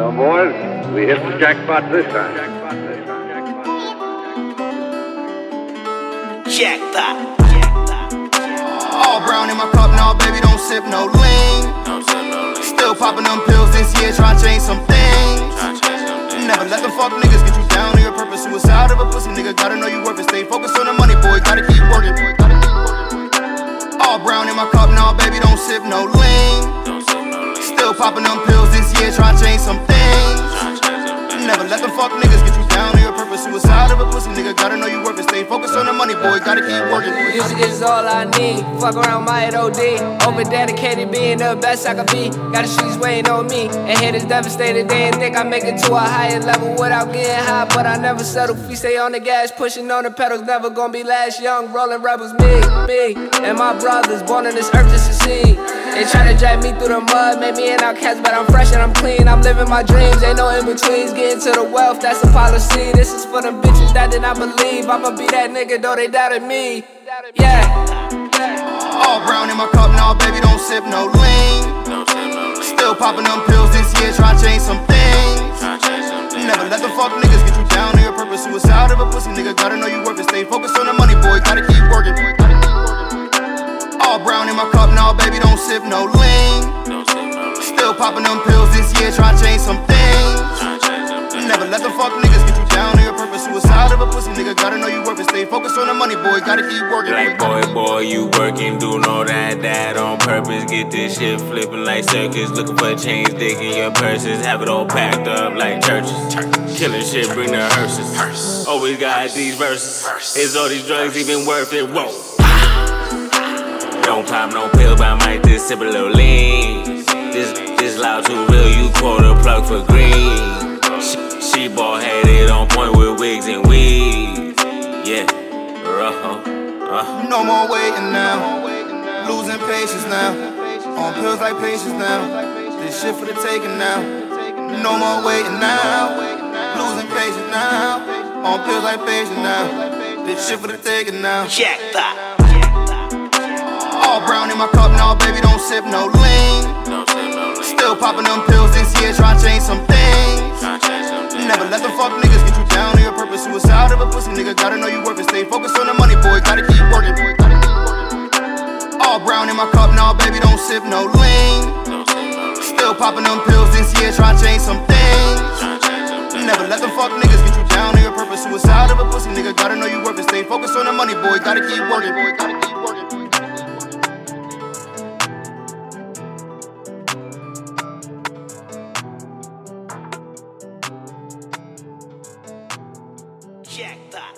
Well, boys, we hit the jackpot this time. Jackpot. All brown in my cup, now baby, don't sip no lean. Still popping them pills this year, trying to change some things. Never let them fuck niggas get you down to your purpose. Suicide of a pussy nigga, gotta know you worth it. Stay focused on the money, boy, gotta keep working. All brown in my cup, now baby, don't sip no lean. Still popping them pills this year, trying to change some things. Never let them fuck niggas get you down to your purpose. Suicide of a pussy nigga, gotta know you it. Stay focused on the money, boy, gotta keep working. Music is all I need. Fuck around my head OD. Over dedicated, being the best I could be. Got the streets waiting on me. And haters devastated. They think I make it to a higher level without getting high. But I never settle. We stay on the gas, pushing on the pedals. Never gonna be last young. Rolling rebels, me, me. And my brothers born on this earth just to succeed. They try to drag me through the mud, make me an outcast, but I'm fresh and I'm clean. I'm living my dreams, ain't no in betweens. Getting to the wealth, that's the policy. This is for them bitches that did not believe. I'ma be that nigga, though they doubted me. Yeah. All brown in my cup, now baby, don't sip no lean. Still popping them pills this year, trying to change some things. Never let the fuck niggas get you down to your purpose. Suicide of a pussy nigga, gotta know you worth it. Stay focused on the money, boy, gotta keep working. All my cup, now baby, don't sip no lean. Still popping them pills this year, trying to change some things. Never let the fuck niggas get you down to your purpose. Suicide of a pussy nigga, gotta know you worth it. Stay focused on the money, boy, gotta keep working. Like boy, boy, you working, doing all that, that on purpose. Get this shit flipping like circus. Looking for change, digging your purses. Have it all packed up like churches. Killing shit, bring the hearses. Always got these verses. Is all these drugs even worth it? Whoa. Don't pop no pill, but I might just sip a little lean. This, this loud too real, you call the plug for green. She, she ball headed on point with wigs and weeds. Yeah, rough, uh. No more waiting now. Losing patience now. On pills like patients now. This shit for the taking now. No more waiting now. Losing patience now. On pills like patients now. This shit for the taking now. Jackpot. All brown in my cup now, baby, don't sip no lean. Still popping them pills this year, trying to change some things. Never let them fuck niggas get you down to your purpose. Suicide of a pussy nigga, gotta know you worth it. Stay focused on the money, boy, gotta keep working. Boy. All brown in my cup now, baby, don't sip no lean. Still popping them pills this year, trying to change some things. Never let them fuck niggas get you down to your purpose. Suicide of a pussy nigga, gotta know you worth it. Stay focused on the money, boy, gotta keep working. Boy, gotta keep injecta.